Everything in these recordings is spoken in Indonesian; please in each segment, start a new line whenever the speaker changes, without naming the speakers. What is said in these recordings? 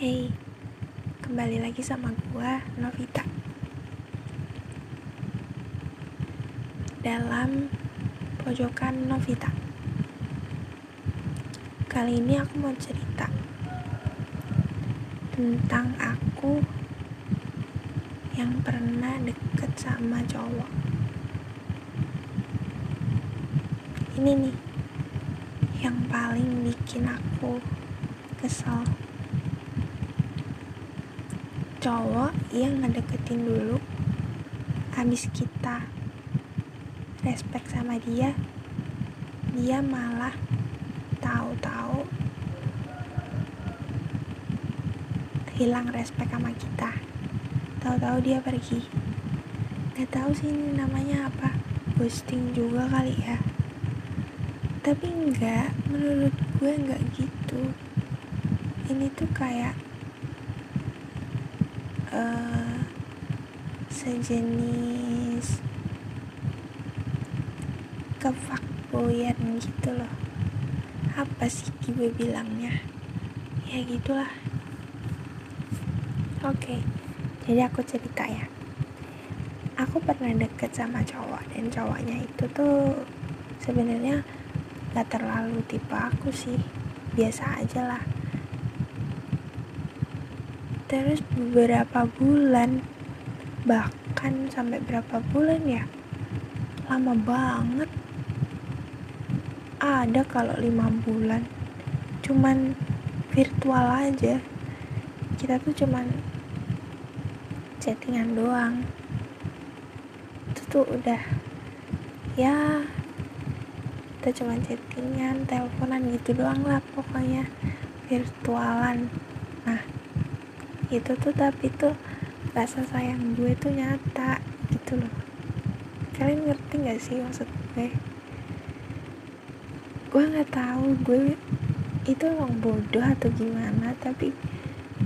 Hey, kembali lagi sama gua Novita. Dalam pojokan Novita. Kali ini aku mau cerita Tentang aku Yang pernah deket sama cowok. Ini nih Yang paling bikin aku kesel cowok yang ngedeketin dulu habis kita respect sama dia dia malah tahu-tahu hilang respect sama kita. Tahu-tahu dia pergi. Nggak tahu sih ini namanya apa ghosting juga kali ya. Tapi enggak menurut gue enggak gitu. Ini tuh kayak uh, sejenis kefakboyan gitu loh. Apa sih gue bilangnya? Ya gitulah. Oke okay, jadi aku cerita ya. Aku pernah deket sama cowok dan cowoknya itu tuh sebenarnya gak terlalu tipe aku sih. Biasa aja lah terus beberapa bulan bahkan sampai berapa bulan ya lama banget. Ada kalau lima bulan cuman virtual aja. Kita tuh cuman chattingan doang. Itu tuh udah ya kita cuman chattingan teleponan gitu doang lah pokoknya virtualan. Nah itu tuh tapi tuh rasa sayang gue tuh nyata gitu loh. Kalian ngerti gak sih maksud gue? Gue nggak tahu gue itu emang bodoh atau gimana tapi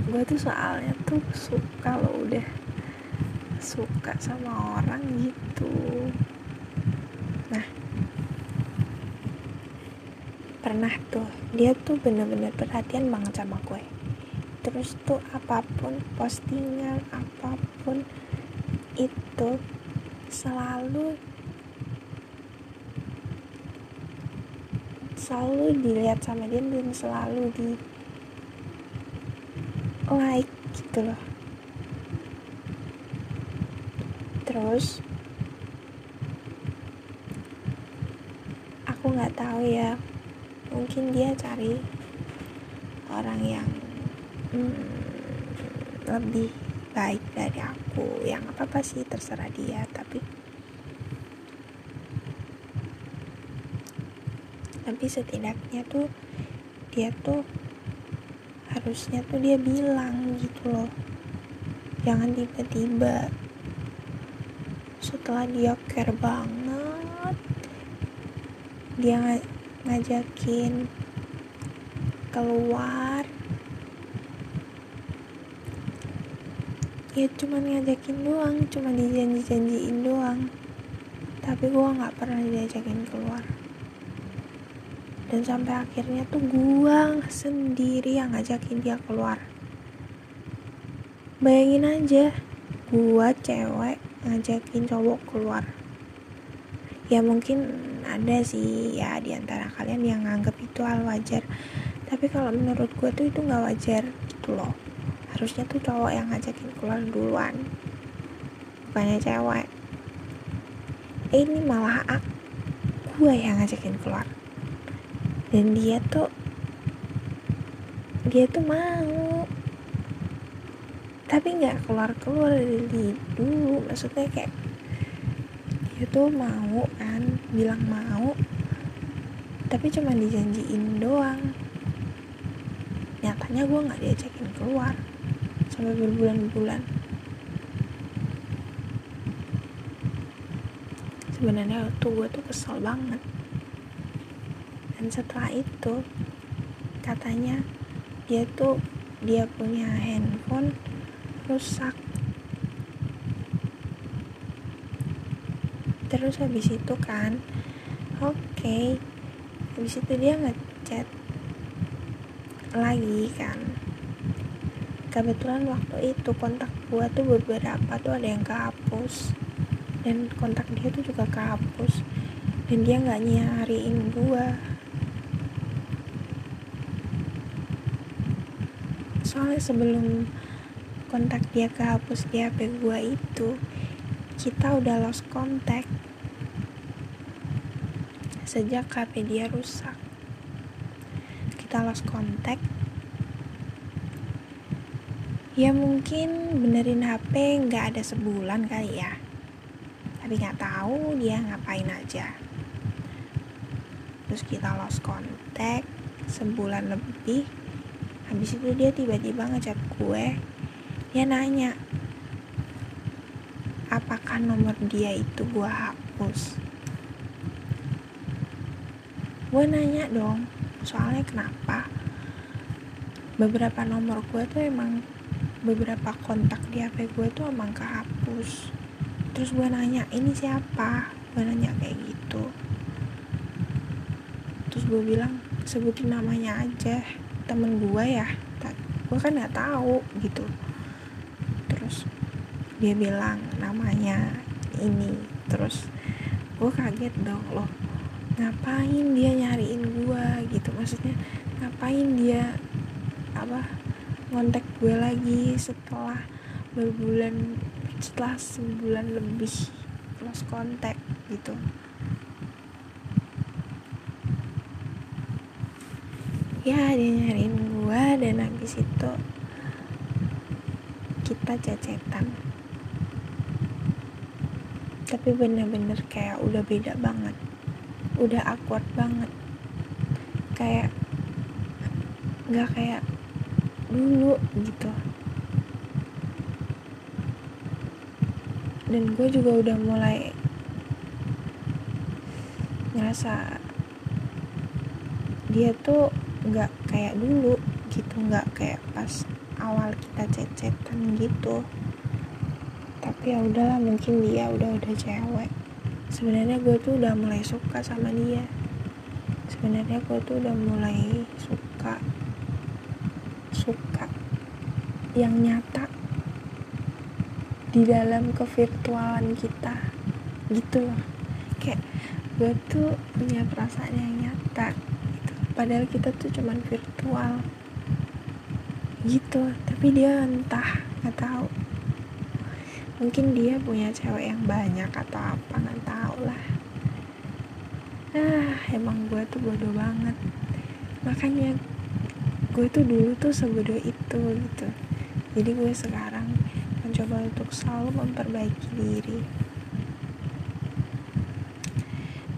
gue tuh soalnya tuh suka lo udah suka sama orang gitu. Nah pernah tuh dia tuh bener-bener perhatian banget sama gue terus tuh apa pun postingan apa pun itu selalu selalu dilihat sama dia dan selalu di like gitu loh. Terus aku nggak tahu ya mungkin dia cari orang yang hmm, lebih baik dari aku. Yang apa apa sih terserah dia tapi tapi setidaknya tuh dia tuh harusnya tuh dia bilang gitu loh. Jangan tiba-tiba setelah dia care banget dia ng ngajakin keluar ya cuma ngajakin doang cuma dijanji-janjiin doang. Tapi gue nggak pernah diajakin keluar. Dan sampai akhirnya tuh gue sendiri yang ngajakin dia keluar. Bayangin aja gue cewek ngajakin cowok keluar. Ya mungkin ada sih ya di antara kalian yang nganggap itu hal wajar. Tapi kalau menurut gue tuh itu nggak wajar gitu loh harusnya tuh cowok yang ngajakin keluar duluan bukannya cewek. Eh, ini malah aku gue yang ngajakin keluar. Dan dia tuh dia tuh mau. Tapi nggak keluar keluar dari dulu maksudnya kayak dia tuh mau kan bilang mau tapi cuma dijanjiin doang. Nyatanya gue nggak diajakin keluar sampai berbulan-bulan. Sebenarnya tuh gue tuh kesel banget. Dan setelah itu katanya dia tuh dia punya handphone rusak. Terus habis itu kan oke okay. habis itu dia ngechat lagi kan kebetulan waktu itu kontak gue tuh beberapa tuh ada yang kehapus. Dan kontak dia tuh juga kehapus. Dan dia nggak nyariin gue soalnya sebelum kontak dia kehapus di HP gue itu kita udah lost contact. Sejak HP dia rusak. Kita lost contact ya mungkin benerin HP nggak ada sebulan kali ya. Tapi nggak tahu dia ngapain aja. Terus kita lost contact sebulan lebih. Habis itu dia tiba-tiba ngechat gue. Dia nanya apakah nomor dia itu gue hapus? Gue nanya dong soalnya kenapa? Beberapa nomor gue tuh emang beberapa kontak di HP gue tuh emang kehapus. Terus gue nanya ini siapa? Gue nanya kayak gitu. Terus gue bilang sebutin namanya aja temen gue ya. Gue kan nggak tahu gitu. Terus dia bilang namanya ini. Terus gue kaget dong loh ngapain dia nyariin gue? Gitu maksudnya ngapain dia apa ngontek gue lagi setelah berbulan setelah sebulan lebih lost kontak gitu. Ya dia nyariin gue dan habis itu kita cacetan. Tapi bener-bener kayak udah beda banget udah awkward banget. Kayak nggak kayak dulu gitu. Dan gue juga udah mulai ngerasa dia tuh nggak kayak dulu gitu. Nggak kayak pas awal kita cecetan gitu. Tapi ya udahlah mungkin dia udah udah cewek. Sebenarnya gue tuh udah mulai suka sama dia. Sebenarnya gue tuh udah mulai suka suka yang nyata di dalam kevirtualan kita gitu loh. Kayak gue tuh punya perasaan yang nyata gitu. padahal kita tuh cuman virtual gitu. Tapi dia entah nggak tahu. Mungkin dia punya cewek yang banyak atau apa nggak tahu lah. Ah emang gue tuh bodoh banget. Makanya gue tuh dulu tuh sebodoh itu gitu. Jadi gue sekarang mencoba untuk selalu memperbaiki diri.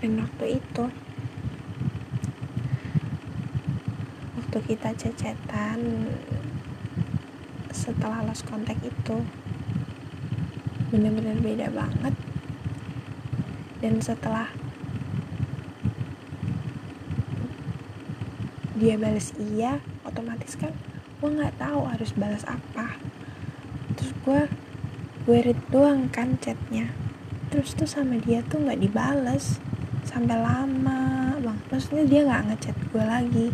Dan waktu itu waktu kita cecetan setelah lost kontak itu bener-bener beda banget. Dan setelah dia balas iya otomatis kan gue nggak tahu harus balas apa. Terus gue gue read doang kan chatnya. Terus tuh sama dia tuh nggak dibales sampai lama bang maksudnya dia nggak ngechat gue lagi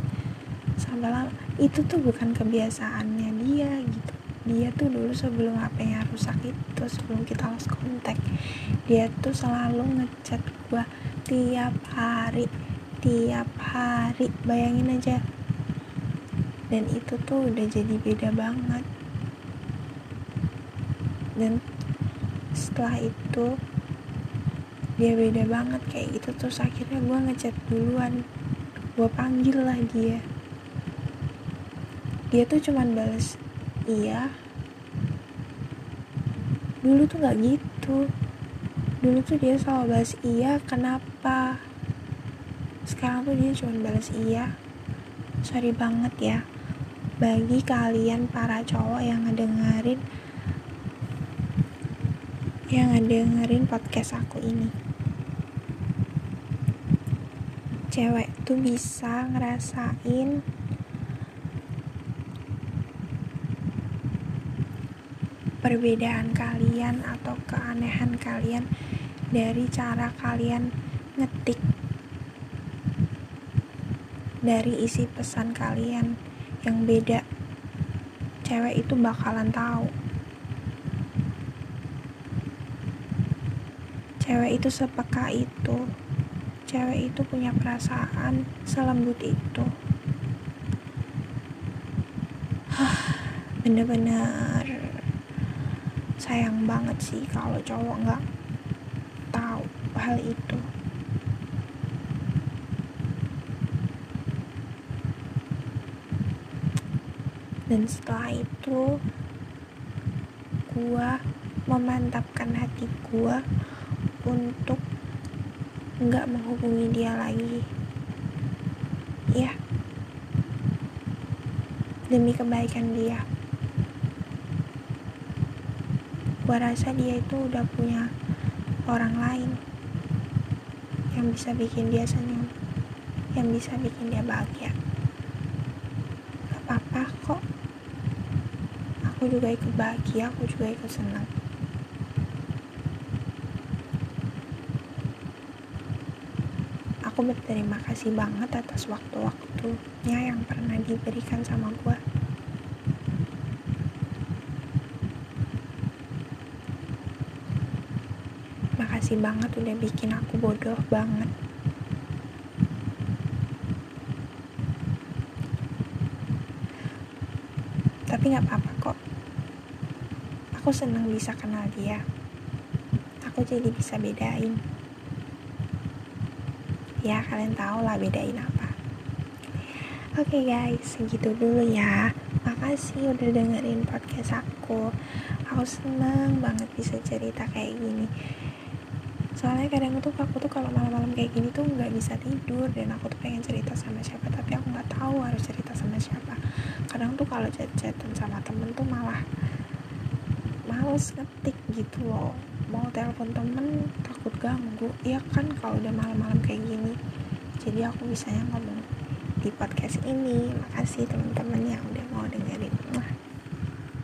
sampai lama. Itu tuh bukan kebiasaannya dia gitu. Dia tuh dulu sebelum HP-nya rusak itu sebelum kita lost kontak dia tuh selalu ngechat gue tiap hari tiap hari. Bayangin aja. Dan itu tuh udah jadi beda banget. Dan setelah itu dia beda banget kayak gitu. Terus akhirnya gue ngechat duluan. Gue panggil lah dia. Dia tuh cuman balas iya. Dulu tuh nggak gitu. Dulu tuh dia selalu balas iya kenapa sekarang tuh dia cuma balas iya. Sorry banget ya. Bagi kalian para cowok yang ngedengerin yang ngedengerin podcast aku ini. Cewek tuh bisa ngerasain perbedaan kalian atau keanehan kalian dari cara kalian ngetik dari isi pesan kalian yang beda. Cewek itu bakalan tahu. Cewek itu sepeka itu. Cewek itu punya perasaan selembut itu. Bener-bener sayang banget sih kalau cowok nggak tahu hal itu dan setelah itu gua memantapkan hati gua untuk nggak menghubungi dia lagi. Ya. Demi kebaikan dia. Gua rasa dia itu udah punya orang lain yang bisa bikin dia senyum yang bisa bikin dia bahagia. Gak apa-apa kok aku juga ikut bahagia aku juga ikut senang. Aku berterima kasih banget atas waktu-waktunya yang pernah diberikan sama gue makasih banget udah bikin aku bodoh banget. Tapi nggak apa-apa kok aku senang bisa kenal dia. Aku jadi bisa bedain. Ya kalian tahu lah bedain apa. Oke okay guys segitu dulu ya. Makasih udah dengerin podcast aku. Aku seneng banget bisa cerita kayak gini. Soalnya kadang tuh aku tuh kalau malam-malam kayak gini tuh nggak bisa tidur dan aku tuh pengen cerita sama siapa tapi aku nggak tahu harus cerita sama siapa. Kadang tuh kalau chat-chatan sama temen tuh malah males ngetik gitu loh. Mau telepon temen takut ganggu. Ya kan kalau udah malam-malam kayak gini. Jadi aku bisanya ngomong di podcast ini. Makasih teman-teman yang udah mau dengerin